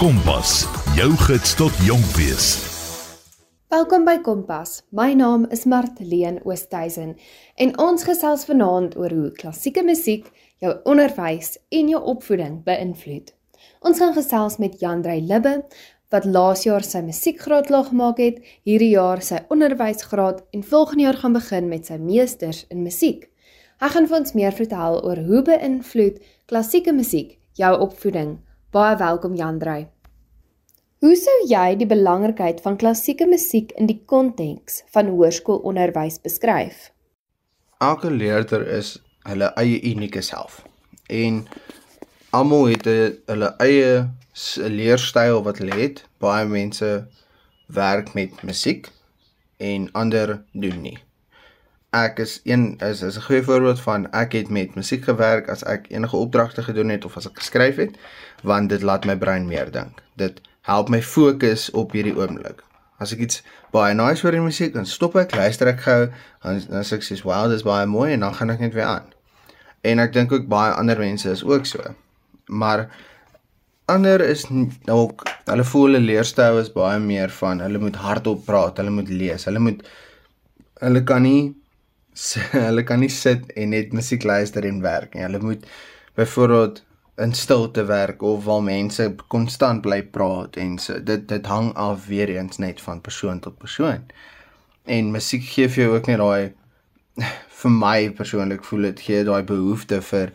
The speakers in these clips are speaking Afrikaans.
Kompas, jou gids tot jonk wees. Welkom by Kompas. My naam is Martleen Oosthuizen en ons gesels vanaand oor hoe klassieke musiek jou onderwys en jou opvoeding beïnvloed. Ons gaan gesels met Jandrey Libbe wat laas jaar sy musiekgraad laag gemaak het, hierdie jaar sy onderwysgraad en volgende jaar gaan begin met sy meesters in musiek. Hy gaan vir ons meer vertel oor hoe beïnvloed klassieke musiek jou opvoeding. Baie welkom Jandrey. Hoe sou jy die belangrikheid van klassieke musiek in die konteks van hoërskoolonderwys beskryf? Elke leerder is hulle eie unieke self. En almal het hulle eie leerstyl wat hulle het. Baie mense werk met musiek en ander doen nie ek is een is is 'n goeie voorbeeld van ek het met musiek gewerk as ek enige opdragte gedoen het of as ek geskryf het want dit laat my brein meer dink. Dit help my fokus op hierdie oomblik. As ek iets baie nice hoor in musiek, dan stop ek, luister ek gou, dan dan sê ek sies wow, dis baie mooi en dan gaan ek net weer aan. En ek dink ook baie ander mense is ook so. Maar ander is ook hulle voel hulle leerstyl is baie meer van hulle moet hardop praat, hulle moet lees, hulle moet hulle kan nie hulle kan nie sit en net musiek luister en werk nie. Hulle moet byvoorbeeld in stilte werk of waar mense konstant bly praat en so dit dit hang af weer eens net van persoon tot persoon. En musiek gee vir jou ook net daai vir my persoonlik voel dit gee daai behoefte vir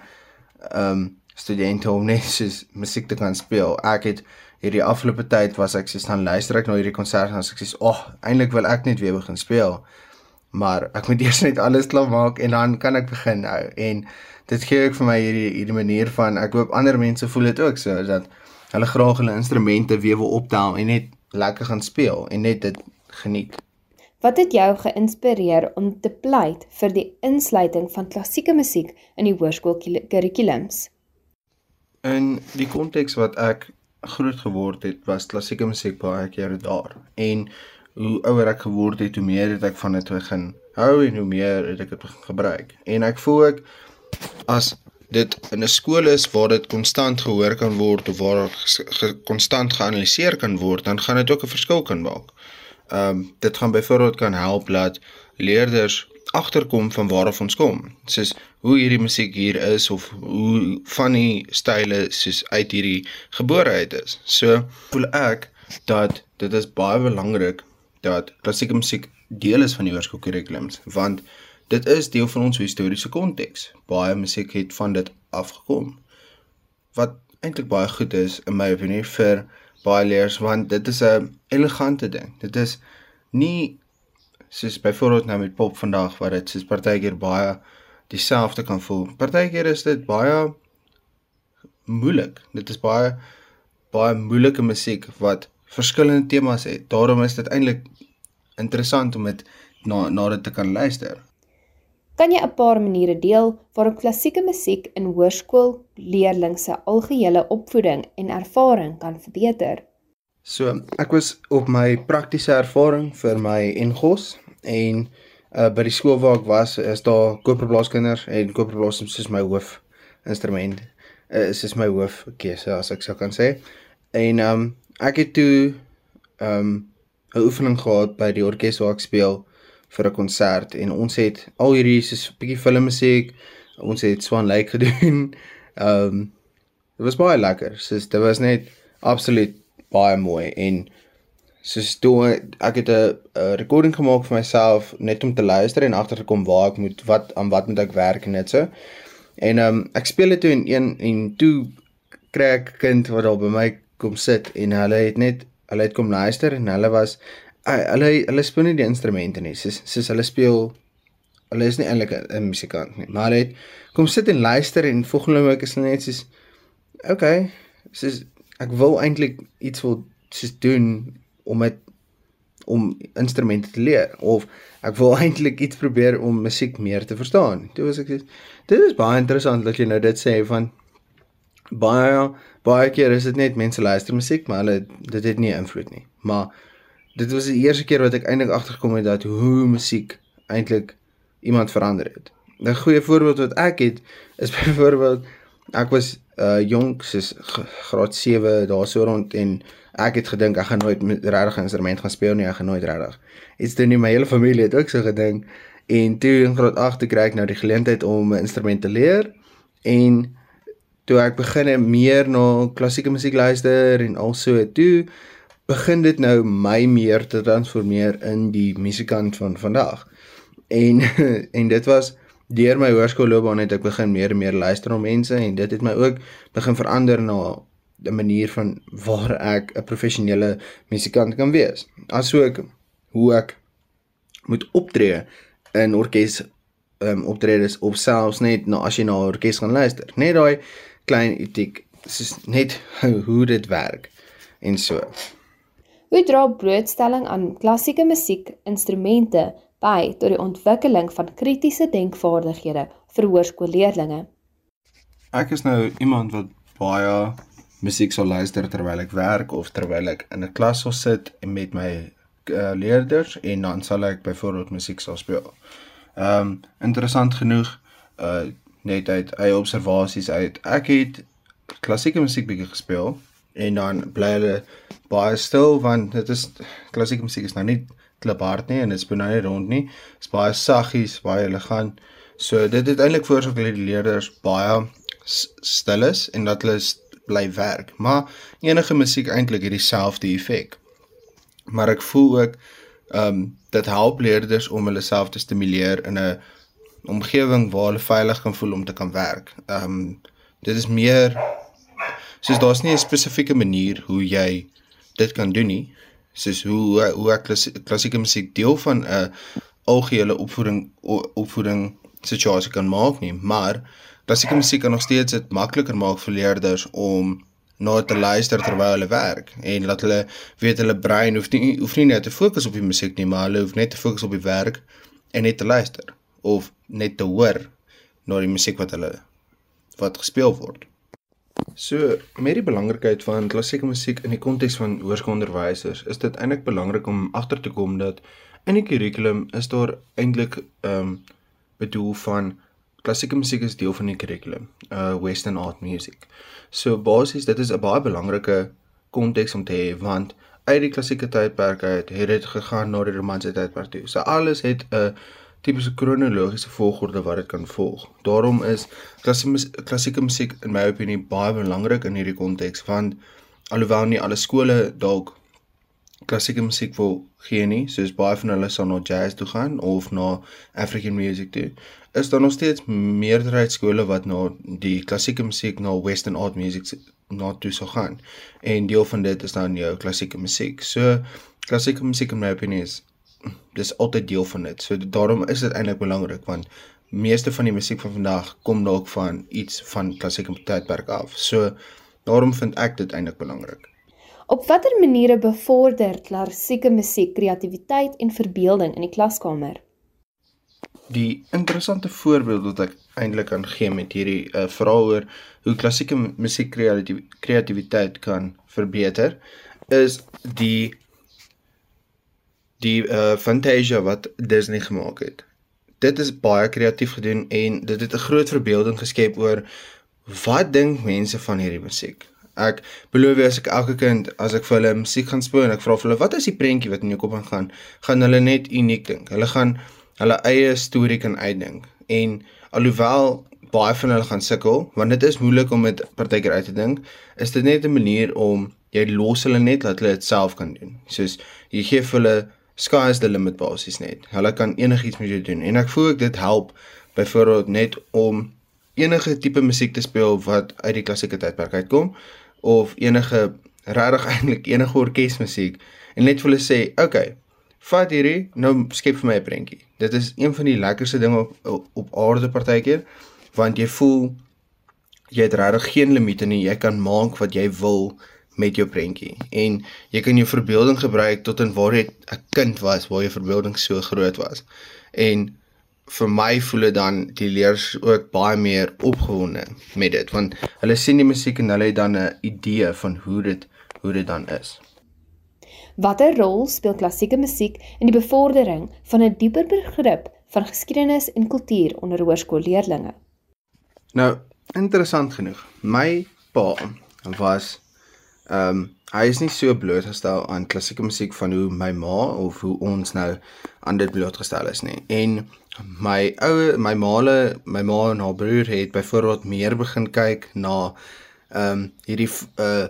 ehm um, studente om net soos musiek te kan speel. Ek het hierdie afgelope tyd was ek sies dan luister ek na hierdie konsert en ek sê, "Ag, oh, eintlik wil ek net weer begin speel." Maar ek moet eers net alles klaar maak en dan kan ek begin nou en dit gee ook vir my hierdie hierdie manier van ek hoop ander mense voel dit ook so dat hulle graag hulle instrumente weer wil optel en net lekker gaan speel en net dit geniet. Wat het jou geïnspireer om te pleit vir die insluiting van klassieke musiek in die hoërskool kurrikulums? In die konteks wat ek groot geword het, was klassieke musiek baie keer daar en hoe ouer ek geword het, hoe meer het ek van dit begin hou en hoe meer het ek dit begin gebruik. En ek voel ek as dit in 'n skool is waar dit konstant gehoor kan word of waar konstant ge geanaliseer kan word, dan gaan dit ook 'n verskil kan maak. Ehm um, dit gaan byvoorbeeld kan help dat leerders agterkom van waar af ons kom. Soos hoe hierdie musiek hier is of hoe van die style soos uit hierdie gebore uit is. So voel ek dat dit is baie belangrik dat klassieke musiek deel is van die hoërskoolkurrikulums want dit is deel van ons historiese konteks. Baie musiek het van dit afgekom. Wat eintlik baie goed is in my opinie vir baie leerders want dit is 'n elegante ding. Dit is nie soos byvoorbeeld nou met pop vandag waar dit soos partykeer baie dieselfde kan voel. Partykeer is dit baie moeilik. Dit is baie baie moeilike musiek wat verskillende temas het. Daarom is dit eintlik interessant om dit na na dit te kan luister. Kan jy 'n paar maniere deel waarop klassieke musiek in hoërskool leerders se algehele opvoeding en ervaring kan verbeter? So, ek was op my praktiese ervaring vir my Engels en uh by die skool waar ek was, is daar koperblaaskinders en koperblaas is my hoof instrument. Uh, is is my hoof keuse as ek sou kan sê. En um ek het toe um 'n oefening gehad by die orkes waar ek speel vir 'n konsert en ons het al hierdie soos 'n bietjie filmmusiek, ons het Swan Lake gedoen. Ehm um, dit was baie lekker. Soos dit was net absoluut baie mooi en soos toe ek het 'n recording gemaak vir myself net om te luister en agter te kom waar ek moet wat aan wat moet ek werk en net so. En ehm um, ek speel dit toe in een en toe kry ek kind wat daar by my kom sit en hulle het net hulle het kom luister en hulle was hulle hulle speel nie die instrumente nie. Soos soos hulle speel hulle is nie eintlik 'n musikant nie, maar hulle het kom sit en luister en volgende week is hulle net soos okay, soos ek wil eintlik iets wil soos doen om met om instrumente te leer of ek wil eintlik iets probeer om musiek meer te verstaan. Toe was ek sê dit is baie interessant dat jy nou dit sê van baie baie keer is dit net mense luister musiek, maar hulle dit het nie invloed nie. Maar dit was die eerste keer wat ek eintlik agtergekom het dat hoe musiek eintlik iemand verander het. 'n Goeie voorbeeld wat ek het is byvoorbeeld ek was uh jonk soos graad 7 daarso rond en ek het gedink ek gaan nooit regtig 'n instrument gaan speel nie, ek gaan nooit regtig. Iets doen nie, my hele familie het ook so gedink. En toe in graad 8 toe kry ek nou die geleentheid om 'n instrument te leer en toe ek begin meer na klassieke musiek luister en also toe begin dit nou my meer te transformeer in die musikant van vandag. En en dit was deur my hoërskoolloopbaan het ek begin meer en meer luister na mense en dit het my ook begin verander na 'n manier van waar ek 'n professionele musikant kan wees. Asook hoe ek moet optree in orkes ehm um, optredes of selfs net na as jy na 'n orkes gaan luister. Net daai klein etiek, soos net hoe dit werk en so. Hoe dra blootstelling aan klassieke musiek instrumente by tot die ontwikkeling van kritiese denkvaardighede vir hoërskoolleerdlinge? Ek is nou iemand wat baie musiek sal luister terwyl ek werk of terwyl ek in 'n klas sal sit en met my uh, leerders en dan sal ek byvoorbeeld musiek sal speel. Ehm um, interessant genoeg uh net uit eie observasies uit. Ek het klassieke musiek bietjie gespeel en dan bly hulle baie stil want dit is klassieke musiek is nou nie kliphard nie en dit speel nou nie rond nie. Dit's baie saggies, baie elegant. So dit het eintlik veroorsaak dat die leerders baie stil is en dat hulle bly werk. Maar enige musiek eintlik het dieselfde effek. Maar ek voel ook ehm um, dit help leerders om hulle self te stimuleer in 'n omgewing waar hulle veilig kan voel om te kan werk. Ehm um, dit is meer soos daar's nie 'n spesifieke manier hoe jy dit kan doen nie. Soos hoe hoe ek klassie, klassieke musiek deel van 'n algehele opvoeding opvoeding situasie kan maak nie, maar klassieke musiek kan nog steeds dit makliker maak vir leerders om na te luister terwyl hulle werk en laat hulle weet hulle brein hoef nie hoef nie net te fokus op die musiek nie, maar hulle hoef net te fokus op die werk en net te luister of net te hoor na die musiek wat hulle wat gespeel word. So, met die belangrikheid van klassieke musiek in die konteks van hoërskoolonderwysers, is dit eintlik belangrik om agter te kom dat in die kurrikulum is daar eintlik ehm um, bedoel van klassieke musiek is deel van die kurrikulum, uh western art music. So basies dit is 'n baie belangrike konteks om te hê want uit die klassieke tydperk uit het dit gegaan na die romantiese tydperk toe. So alles het 'n tipiese kronologiese volgorde wat dit kan volg. Daarom is klassieke klassieke musiek in my opinie baie belangrik in hierdie konteks want alhoewel nie alle skole dalk klassieke musiek wil gee nie, soos baie van hulle sal na jazz toe gaan of na African music toe, is daar nog steeds meerderheid skole wat na die klassieke musiek na western art music na toe sal gaan. En deel van dit is dan jou klassieke musiek. So klassieke musiek in my opinie is dis altyd deel van dit. So daarom is dit eintlik belangrik want meeste van die musiek van vandag kom dalk van iets van klassieke tydperk af. So daarom vind ek dit eintlik belangrik. Op watter maniere bevorder klassieke musiek kreatiwiteit en verbeelding in die klaskamer? Die interessante voorbeeld wat ek eintlik kan gee met hierdie uh, verhaal oor hoe klassieke mu- musiek kreatiwiteit kan verbeter is die die uh Fantasia wat Disney gemaak het. Dit is baie kreatief gedoen en dit het 'n groot verbeelding geskep oor wat dink mense van hierdie musiek. Ek beloof jy as ek elke kind as ek vir hulle musiek gaan speel en ek vra vir hulle wat is die prentjie wat in jou kop ingaan, gaan hulle net uniek dink. Hulle gaan hulle eie storie kan uitdink. En alhoewel baie van hulle gaan sukkel, want dit is moeilik om dit partykeer uit te dink, is dit net 'n manier om jy los hulle net laat hulle dit self kan doen. Soos jy gee vir hulle sky is the limit basies net. Hulle kan enigiets met jou doen en ek voel ek dit help byvoorbeeld net om enige tipe musiek te speel wat uit die klassieke tydperk uitkom of enige regtig eintlik enige orkesmusiek en net vir hulle sê, "Oké, okay, vat hierdie, nou skep vir my 'n prentjie." Dit is een van die lekkerste dinge op op, aarde partykeer want jy voel jy het regtig geen limite nie. Jy kan maak wat jy wil met jou prentjie en jy kan jou verbeelding gebruik tot en waar jy 'n kind was waar jou verbeelding so groot was. En vir my voel dit dan die leerders ook baie meer opgewonde met dit want hulle sien die musiek en hulle het dan 'n idee van hoe dit hoe dit dan is. Watter rol speel klassieke musiek in die bevordering van 'n dieper begrip van geskiedenis en kultuur onder hoërskoolleerdlinge? Nou, interessant genoeg. My pa was ehm um, hy is nie so blootgestel aan klassieke musiek van hoe my ma of hoe ons nou aan dit blootgestel is nie. En my ou my maale, my ma en haar broer het byvoorbeeld meer begin kyk na ehm um, hierdie uh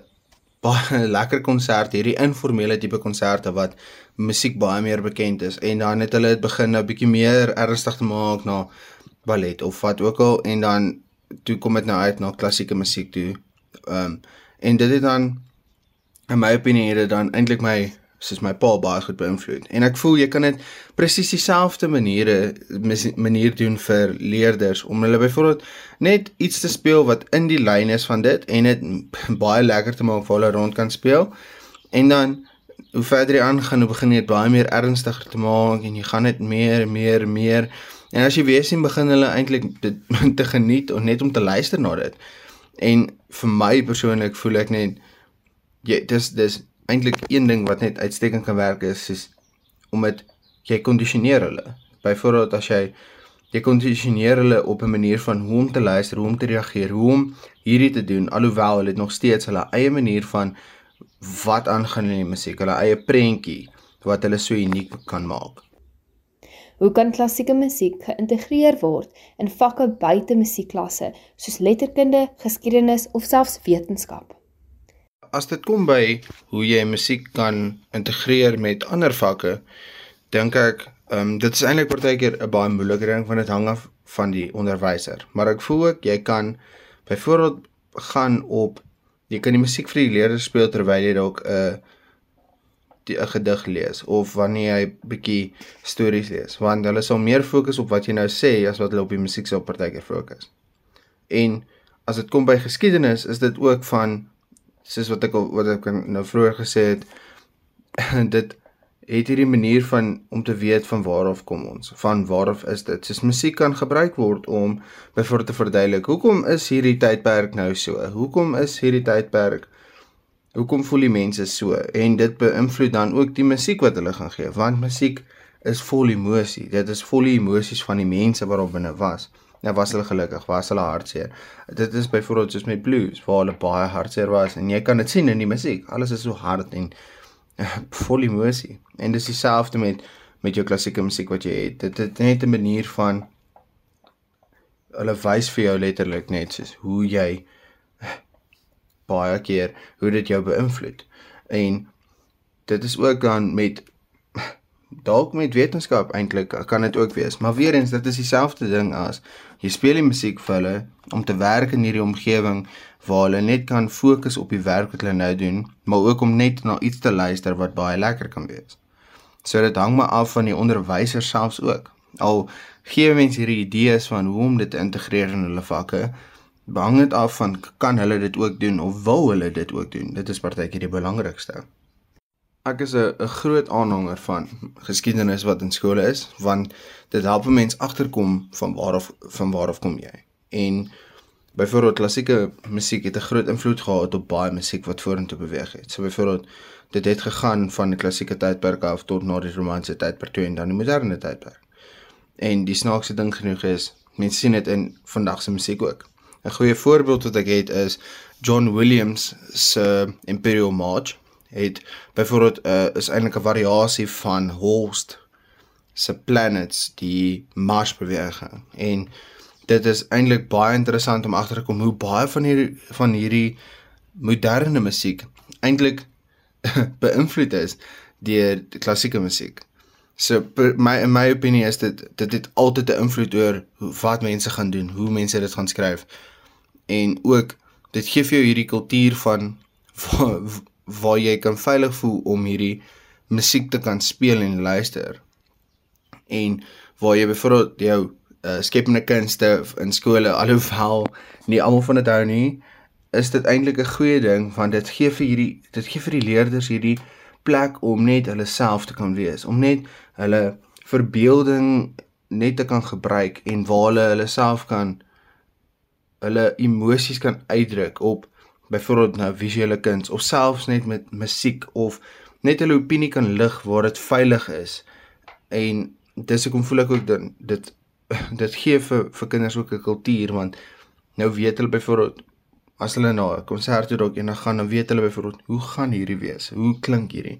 baie lekker konsert, hierdie informele tipe konserte wat musiek baie meer bekend is en dan het hulle dit begin nou bietjie meer ernstig te maak na ballet of wat ook al en dan toe kom dit nou uit na klassieke musiek toe. Ehm um, en dit het dan in my opinie het dit dan eintlik my soos my pa baie goed beïnvloed. En ek voel jy kan dit presies dieselfde maniere manier doen vir leerders om hulle byvoorbeeld net iets te speel wat in die lyn is van dit en dit baie lekker te maak vir hulle rond kan speel. En dan hoe verder jy aangaan, hoe begin jy dit baie meer ernstiger te maak en jy gaan net meer en meer en meer En as jy weer sien begin hulle eintlik te geniet of net om te luister na dit. En vir my persoonlik voel ek net jy dis dis eintlik een ding wat net uitstekend kan werk is is om dit jy kondisioneer hulle. Byvoorbeeld as jy jy kondisioneer hulle op 'n manier van hoe om te luister, hoe om te reageer, hoe om hierdie te doen alhoewel hulle nog steeds hulle eie manier van wat aangaan in die musiek, hulle eie prentjie wat hulle so uniek kan maak. Hoe kan klassieke musiek geïntegreer word in vakke buite musiekklasse soos letterkunde, geskiedenis of selfs wetenskap? As dit kom by hoe jy musiek kan integreer met ander vakke, dink ek, ehm um, dit is eintlik partykeer 'n baie moeilike ding want dit hang af van die onderwyser. Maar ek voel ook jy kan byvoorbeeld gaan op jy kan die musiek vir die leerders speel terwyl jy dalk 'n uh, 'n gedig lees of wanneer jy bietjie stories lees, want hulle sal meer fokus op wat jy nou sê as wat hulle op die musiek sou partykeer fokus. En as dit kom by geskiedenis, is dit ook van soos wat ek wat ek nou vroeër gesê het, dit het hierdie manier van om te weet van waar af kom ons, van waar af is dit. Soos musiek kan gebruik word om byvoorbeeld te verduidelik, hoekom is hierdie tydperk nou so? Hoekom is hierdie tydperk Hoekom voel die mense so? En dit beïnvloed dan ook die musiek wat hulle gaan gee, want musiek is vol emosie. Dit is vol emosies van die mense wat op binne was. Nou was hulle gelukkig, was hulle hartseer. Dit is byvoorbeeld soos met blues, waar hulle baie hartseer was en jy kan dit sien in die musiek. Alles is so hard en uh, vol emosie. En dis dieselfde met met jou klassieke musiek wat jy het. Dit het net 'n manier van hulle wys vir jou letterlik net soos hoe jy baie keer hoe dit jou beïnvloed. En dit is ook dan met dalk met wetenskap eintlik kan dit ook wees, maar weer eens dit is dieselfde ding as jy speel die musiek vir hulle om te werk in hierdie omgewing waar hulle net kan fokus op die werk wat hulle nou doen, maar ook om net na iets te luister wat baie lekker kan wees. So dit hang maar af van die onderwyser selfs ook. Al gee mense hierdie idees van hoe om dit te integreer in hulle vakke, hang dit af van kan hulle dit ook doen of wil hulle dit ook doen. Dit is partykeer die belangrikste. Ek is 'n 'n groot aanhanger van geskiedenis wat in skole is want dit help mense agterkom van waar of van waar of kom jy. En byvoorbeeld klassieke musiek het 'n groot invloed gehad op baie musiek wat vorentoe beweeg het. So byvoorbeeld dit het gegaan van die klassieke tydperk af tot na die romantiese tydperk toe en dan die moderne tydperk. En die snaakse ding genoeg is, mense sien dit in vandag se musiek ook. 'n Goeie voorbeeld wat ek het is John Williams se Imperial March. Het byvoorbeeld uh, is eintlik 'n variasie van Holst se Planets die Marsbeweging en dit is eintlik baie interessant om agter te kom hoe baie van hierdie van hierdie moderne musiek eintlik beïnvloed is deur die klassieke musiek. So my in my opinie is dit dit het altyd 'n invloed oor wat mense gaan doen, hoe mense dit gaan skryf en ook dit gee vir jou hierdie kultuur van waar, waar jy kan veilig voel om hierdie musiek te kan speel en luister. En waar jy byvoorbeeld jou uh, skepende kunste in skole alhoewel nie almal van dit hou nie, is dit eintlik 'n goeie ding want dit gee vir hierdie dit gee vir die leerders hierdie plek om net hulle self te kan wees, om net hulle verbeelding net te kan gebruik en waar hulle hulle self kan hulle emosies kan uitdruk op byvoorbeeld nou visuele kuns of selfs net met musiek of net hulle opinie kan lig waar dit veilig is. En dis ek kom voel ek ook dit dit dit gee vir vir kinders ook 'n kultuur want nou weet hulle byvoorbeeld as hulle na 'n konsert toe dalk eendag gaan, dan weet hulle byvoorbeeld hoe gaan hierdie wees? Hoe klink hierdie?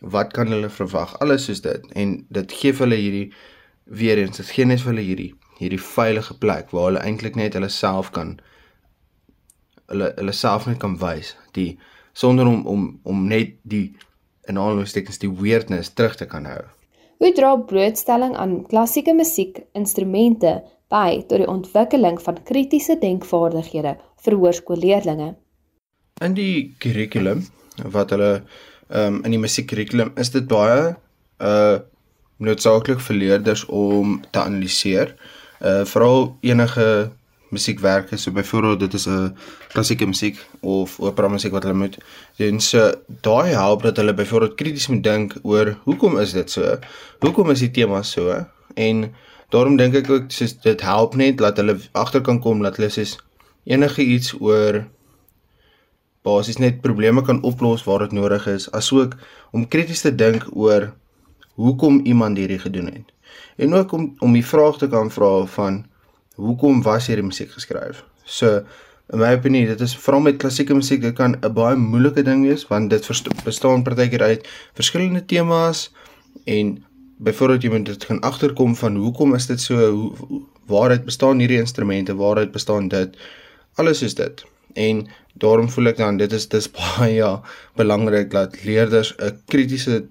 Wat kan hulle verwag? Alles soos dit en dit gee vir hulle hierdie weer eens, dit gee net vir hulle hierdie hierdie veilige plek waar hulle eintlik net hulle self kan hulle hulle self net kan wys, die sonder om om om net die in aanhalingstekens die weirdness terug te kan hou. Hoe dra blootstelling aan klassieke musiek instrumente by tot die ontwikkeling van kritiese denkvaardighede vir hoërskoolleerdlinge. In die kurrikulum wat hulle ehm um, in die musiekkurrikulum is dit baie uh noodsaaklik vir leerders om te analiseer. Uh veral enige musiekwerke, so byvoorbeeld dit is 'n klassieke musiek of opera musiek wat hulle moet doen. So daai help dat hulle byvoorbeeld krities moet dink oor hoekom is dit so? Hoekom is die tema so? En daarom dink ek ook soos dit help net dat hulle agter kan kom dat hulle soos enige iets oor basies net probleme kan oplos waar dit nodig is, asook om krities te dink oor hoekom iemand hierdie gedoen het. En ook om om die vraag te kan vra van hoekom was hierdie musiek geskryf? So in my opinie, dit is veral met klassieke musiek, dit kan 'n baie moeilike ding wees want dit bestaan partykeer uit verskillende temas en byvoorbeeld jy moet dit gaan agterkom van hoekom is dit so hoe waaruit bestaan hierdie instrumente, waaruit bestaan dit? alles is dit. En daarom voel ek dan dit is dis baie ja, belangrik dat leerders 'n kritiese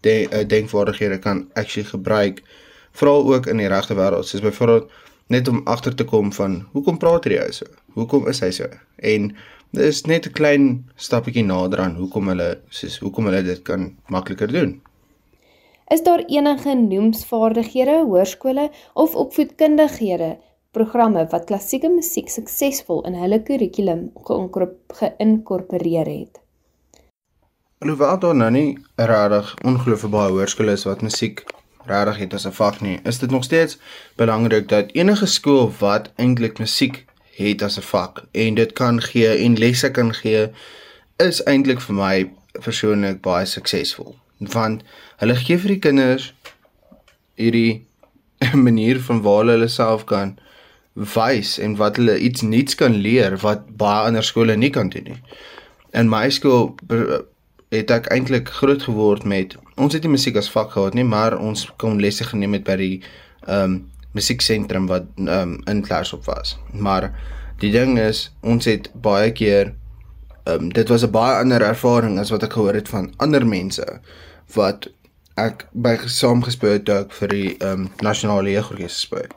de, denkvaardighede kan actually gebruik veral ook in die regte wêreld. Soos byvoorbeeld net om agter te kom van hoekom praat hy so? Hoekom is hy so? En dis net 'n klein stappietjie nader aan hoekom hulle soos hoekom hulle dit kan makliker doen. Is daar enige noemsvaardighede, hoërskole of opvoedkundighede programme wat klassieke musiek suksesvol in hulle kurrikulum geïnkorporeer het. Alhoewel daar nou nie regtig ongelooflik baie hoërskole is wat musiek regtig het as 'n vak nie, is dit nog steeds belangrik dat enige skool wat eintlik musiek het as 'n vak en dit kan gee en lesse kan gee, is eintlik vir my persoonlik baie suksesvol. Want hulle gee vir die kinders hierdie manier van waar hulle self kan wys en wat hulle iets nuuts kan leer wat baie ander skole nie kan doen nie. In my skool het ek eintlik groot geword met ons het nie musiek as vak gehad nie, maar ons kon lesse geneem het by die ehm um, musieksentrum wat ehm um, in klas op was. Maar die ding is ons het baie keer ehm um, dit was 'n baie ander ervaring as wat ek gehoor het van ander mense wat ek by saamgespeel het vir die ehm um, nasionale jeugorkes speel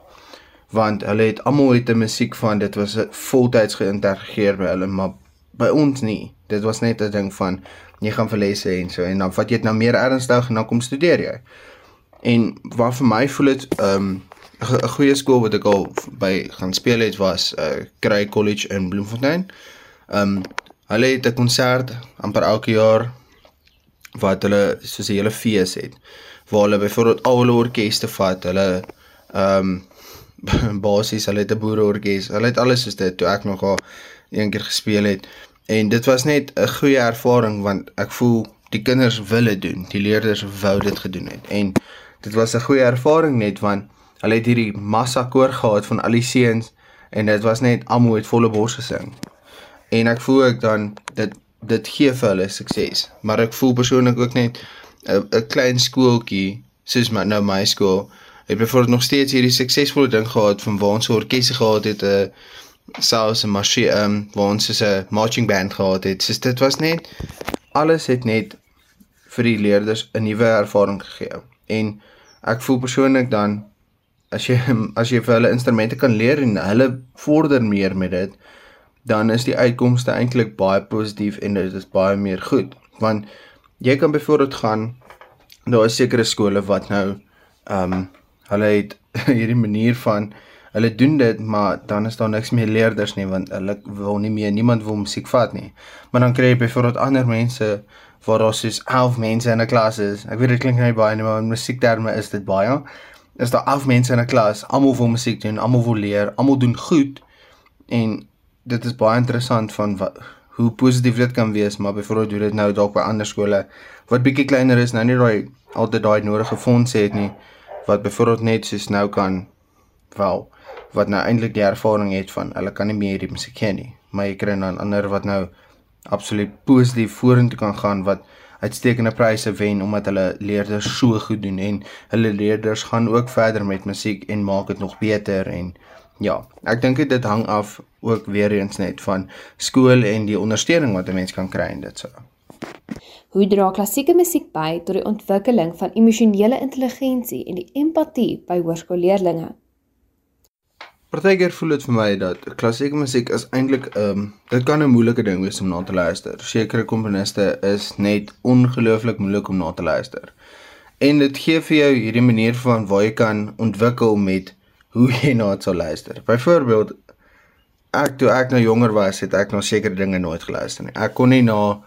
want hulle het almal uit 'n musiek van dit was voltyds geïntegreer by hulle maar by ons nie dit was net 'n ding van jy gaan vir lesse en so en dan vat jy dit nou meer ernstig en dan kom studeer jy en wat vir my voel dit ehm, 'n um, goeie skool wat ek al by gaan speel het was uh, Grey College in Bloemfontein. Ehm um, hulle het 'n konsert amper elke jaar wat hulle soos 'n hele fees het waar hulle byvoorbeeld al hulle orkeste vat, hulle ehm um, basies hulle het 'n boereorkes. Hulle het alles soos dit toe ek nog al een keer gespeel het. En dit was net 'n goeie ervaring want ek voel die kinders wil dit doen. Die leerders wou dit gedoen het. En dit was 'n goeie ervaring net want hulle het hierdie massa koor gehad van al die seuns en dit was net almal het volle bors gesing. En ek voel ek dan dit dit gee vir hulle sukses. Maar ek voel persoonlik ook net 'n klein skooltjie soos my nou my skool het byvoorbeeld nog steeds hierdie suksesvolle ding gehad van waar ons 'n orkes gehad het 'n uh, selfs 'n marchie ehm um, waar ons 'n marching band gehad het. So dit was net alles het net vir die leerders 'n nuwe ervaring gegee. En ek voel persoonlik dan as jy as jy vir hulle instrumente kan leer en hulle vorder meer met dit, dan is die uitkomste eintlik baie positief en dit is baie meer goed. Want jy kan byvoorbeeld gaan daar is sekere skole wat nou ehm um, hulle het hierdie manier van hulle doen dit maar dan is daar niks meer leerders nie want hulle wil nie meer niemand wil musiek vat nie. Maar dan kry jy byvoorbeeld ander mense waar daar soos 11 mense in 'n klas is. Ek weet dit klink nie baie nie maar in musiekterme is dit baie. Is daar 11 mense in 'n klas, almal wil musiek doen, almal wil leer, almal doen goed en dit is baie interessant van wat hoe positief dit kan wees, maar byvoorbeeld hoe dit nou dalk by ander skole wat bietjie kleiner is, nou nie daai altyd daai nodige fondse het nie wat byvoorbeeld net soos nou kan wel wat nou eintlik die ervaring het van hulle kan nie meer hierdie musiek ken nie, maar jy kry dan ander wat nou absoluut positief vorentoe kan gaan wat uitstekende pryse wen omdat hulle leerders so goed doen en hulle leerders gaan ook verder met musiek en maak dit nog beter en ja, ek dink dit hang af ook weer eens net van skool en die ondersteuning wat 'n mens kan kry en dit so. Hoe dra klassieke musiek by tot die ontwikkeling van emosionele intelligensie en die empatie by hoërskoolleerdlinge? Partykeer voel dit vir my dat klassieke musiek is eintlik ehm um, dit kan 'n moeilike ding wees om na te luister. Sekere komponiste is net ongelooflik moeilik om na te luister. En dit gee vir jou hierdie manier van waar jy kan ontwikkel met hoe jy na dit sal luister. Byvoorbeeld ek toe ek nou jonger was, het ek na sekere dinge nooit geluister nie. Ek kon nie na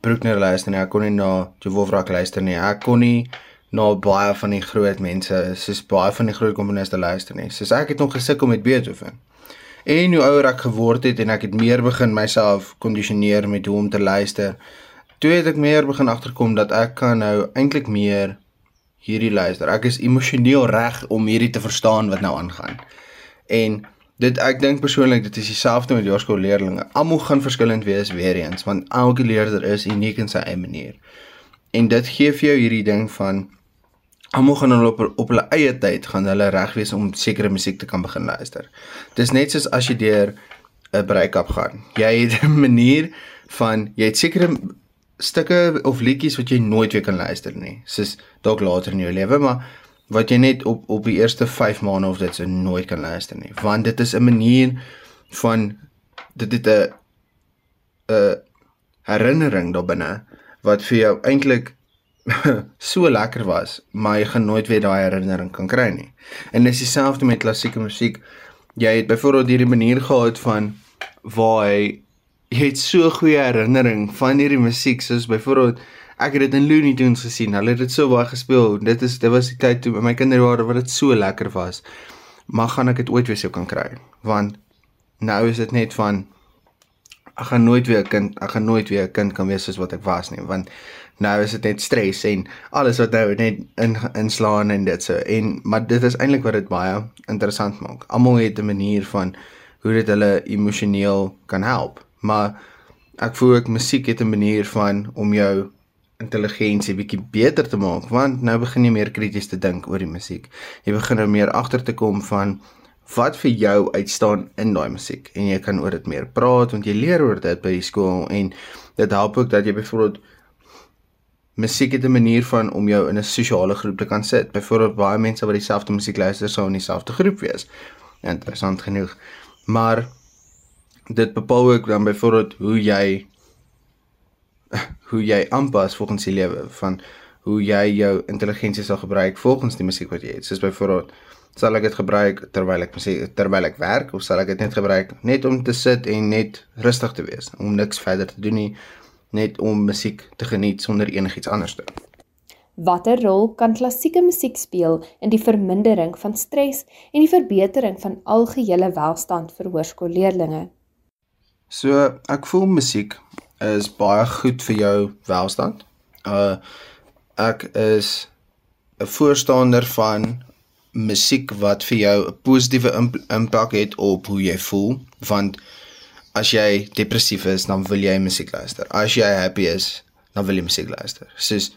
Bruckner luister nie, ek kon nie na Dvorak luister nie. Ek kon nie na baie van die groot mense, soos baie van die groot komponiste luister nie. Soos ek het nog gesukkel met Beethoven. En hoe ouer ek geword het en ek het meer begin myself kondisioneer met hoe om te luister, toe het ek meer begin agterkom dat ek kan nou eintlik meer hierdie luister. Ek is emosioneel reg om hierdie te verstaan wat nou aangaan. En dit ek dink persoonlik dit is dieselfde met jaarskoolleerdlinge. Almal gaan verskillend wees weer eens, want elke leerder is uniek in sy eie manier. En dit gee vir jou hierdie ding van almal gaan hulle op op hulle eie tyd gaan hulle reg wees om sekere musiek te kan begin luister. Dis net soos as jy deur 'n break-up gaan. Jy het 'n manier van jy het sekere stukke of liedjies wat jy nooit weer kan luister nie. Soos dalk later in jou lewe, maar wat jy net op op die eerste 5 maande of dit se nooit kan luister nie. Want dit is 'n manier van dit het 'n 'n herinnering daarbinne wat vir jou eintlik so lekker was, maar jy gaan nooit weer daai herinnering kan kry nie. En dis dieselfde met klassieke musiek. Jy het byvoorbeeld hierdie manier gehad van waar hy jy het so goeie herinnering van hierdie musiek soos byvoorbeeld ek het dit in Looney Tunes gesien. Hulle het dit so baie gespeel. Dit is dit was die tyd toe my kinderjare wat dit so lekker was. Maar gaan ek dit ooit weer sou kan kry? Want nou is dit net van ek gaan nooit weer 'n kind, ek gaan nooit weer 'n kind kan wees soos wat ek was nie, want nou is dit net stres en alles wat nou net in inslaan en dit so. En maar dit is eintlik wat dit baie interessant maak. Almal het 'n manier van hoe dit hulle emosioneel kan help. Maar ek voel ek musiek het 'n manier van om jou intelligensie bietjie beter te maak want nou begin jy meer krities te dink oor die musiek. Jy begin nou meer agter te kom van wat vir jou uitstaan in daai musiek en jy kan oor dit meer praat want jy leer oor dit by die skool en dit help ook dat jy byvoorbeeld musiek het 'n manier van om jou in 'n sosiale groep te kan sit. Byvoorbeeld baie mense wat dieselfde musiek luister sou in dieselfde groep wees. Interessant genoeg. Maar dit bepaal ook dan byvoorbeeld hoe jy hoe jy aanpas volgens die lewe van hoe jy jou intelligensie sal gebruik volgens die musiek wat jy het. Soos byvoorbeeld sal ek dit gebruik terwyl ek terwyl ek werk of sal ek dit net gebruik net om te sit en net rustig te wees om niks verder te doen nie net om musiek te geniet sonder enigiets anders te doen. Watter rol kan klassieke musiek speel in die vermindering van stres en die verbetering van algehele welstand vir hoërskoolleerdlinge? So, ek voel musiek is baie goed vir jou welstand. Uh ek is 'n voorstander van musiek wat vir jou 'n positiewe impak het op hoe jy voel, want as jy depressief is, dan wil jy musiek luister. As jy happy is, dan wil jy musiek luister. Soos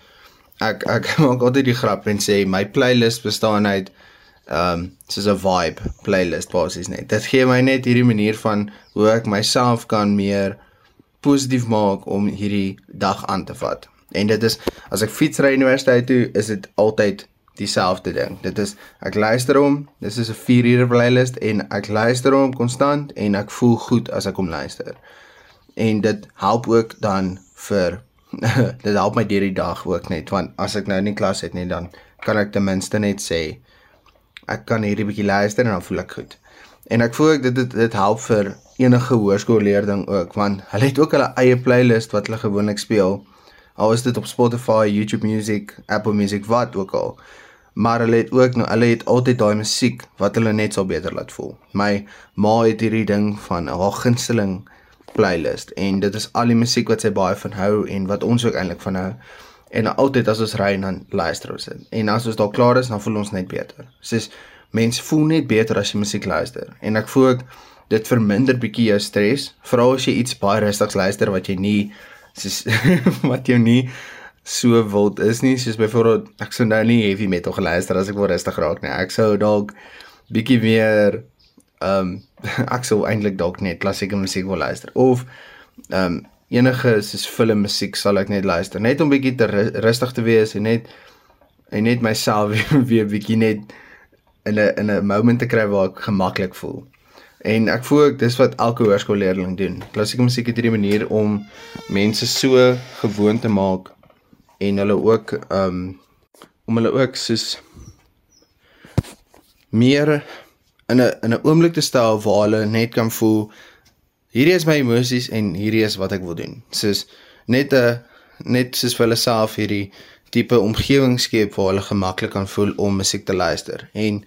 ek ek maak altyd die grap en sê my playlist bestaan uit ehm um, soos 'n vibe playlist basies net. Dit gee my net hierdie manier van hoe ek myself kan meer positief maak om hierdie dag aan te vat. En dit is as ek fietsry universiteit toe, is dit altyd dieselfde ding. Dit is ek luister hom, dis is 'n 4 ure playlist en ek luister hom konstant en ek voel goed as ek hom luister. En dit help ook dan vir dit help my deur die dag ook net want as ek nou nie klas het nie dan kan ek ten minste net sê ek kan hierdie bietjie luister en dan voel ek goed. En ek voel ek dit dit, dit help vir enige hoërskoolleerding ook want hulle het ook hulle eie playlist wat hulle gewoonlik speel. Al is dit op Spotify, YouTube Music, Apple Music, wat ook al maar hulle het ook nou hulle het altyd daai musiek wat hulle net sal beter laat voel. My ma het hierdie ding van haar gunsteling playlist en dit is al die musiek wat sy baie van hou en wat ons ook eintlik van hou. En altyd as ons ry dan luister ons dit. En as ons daar klaar is, dan voel ons net beter. Soos mense voel net beter as jy musiek luister. En ek voel ek dit verminder bietjie jou stres, veral as jy iets baie rustigs luister wat jy nie soos wat jou nie so wild is nie, soos byvoorbeeld ek sou nou nie heavy metal geluister as ek wil rustig raak nie. Ek sou dalk bietjie meer ehm um, ek sou eintlik dalk net klassieke musiek wil luister of ehm um, enige soos film musiek sal ek net luister net om bietjie te rustig te wees en net en net myself weer, bietjie net in 'n in 'n moment te kry waar ek gemaklik voel. En ek voel ek dis wat elke hoërskoolleerling doen. Klassieke musiek het hierdie manier om mense so gewoon te maak en hulle ook um, om hulle ook soos meer in 'n in 'n oomblik te stel waar hulle net kan voel hierdie is my emosies en hierdie is wat ek wil doen. Soos net 'n net soos vir hulle self hierdie tipe omgewing skep waar hulle gemaklik kan voel om musiek te luister. En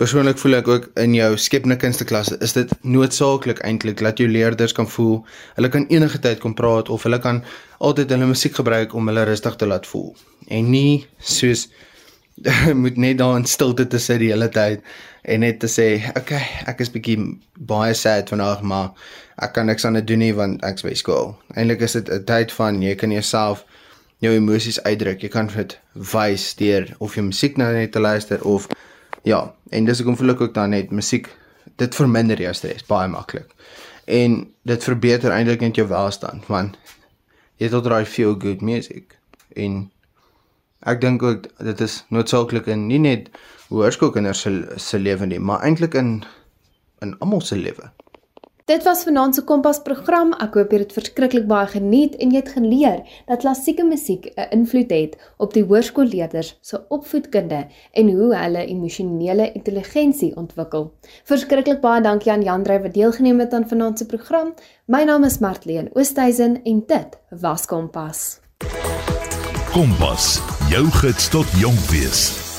persoonlik voel ek ook in jou skepende kunste klasse is dit noodsaaklik eintlik dat jou leerders kan voel hulle kan enige tyd kom praat of hulle kan altyd hulle musiek gebruik om hulle rustig te laat voel. En nie soos moet net daar in stilte te sit die hele tyd en net te sê, okay, ek is bietjie baie sad vandag, maar ek kan niks aan dit doen nie want ek's by skool. Eintlik is dit 'n tyd van jy kan jouself jou emosies uitdruk. Jy kan dit wys deur of jy musiek nou net te luister of ja, en dis hoekom voel ek ook dan net musiek dit verminder jou stres baie maklik. En dit verbeter eintlik net jou welstand want jy het al daai feel good music en ek dink ook dit is noodsaaklik in nie net hoërskoolkinders se se lewe nie, maar eintlik in in almal se lewe. Dit was vanaand se Kompas program. Ek hoop jy het dit verskriklik baie geniet en jy het geleer dat klassieke musiek 'n invloed het op die hoërskoolleerders se opvoedkunde en hoe hulle emosionele intelligensie ontwikkel. Verskriklik baie dankie aan Jan Dreyer wat deelgeneem het aan vanaand se program. My naam is Martleen Oosthuizen en dit was Kompas. Kompas, jou gids tot jonk wees.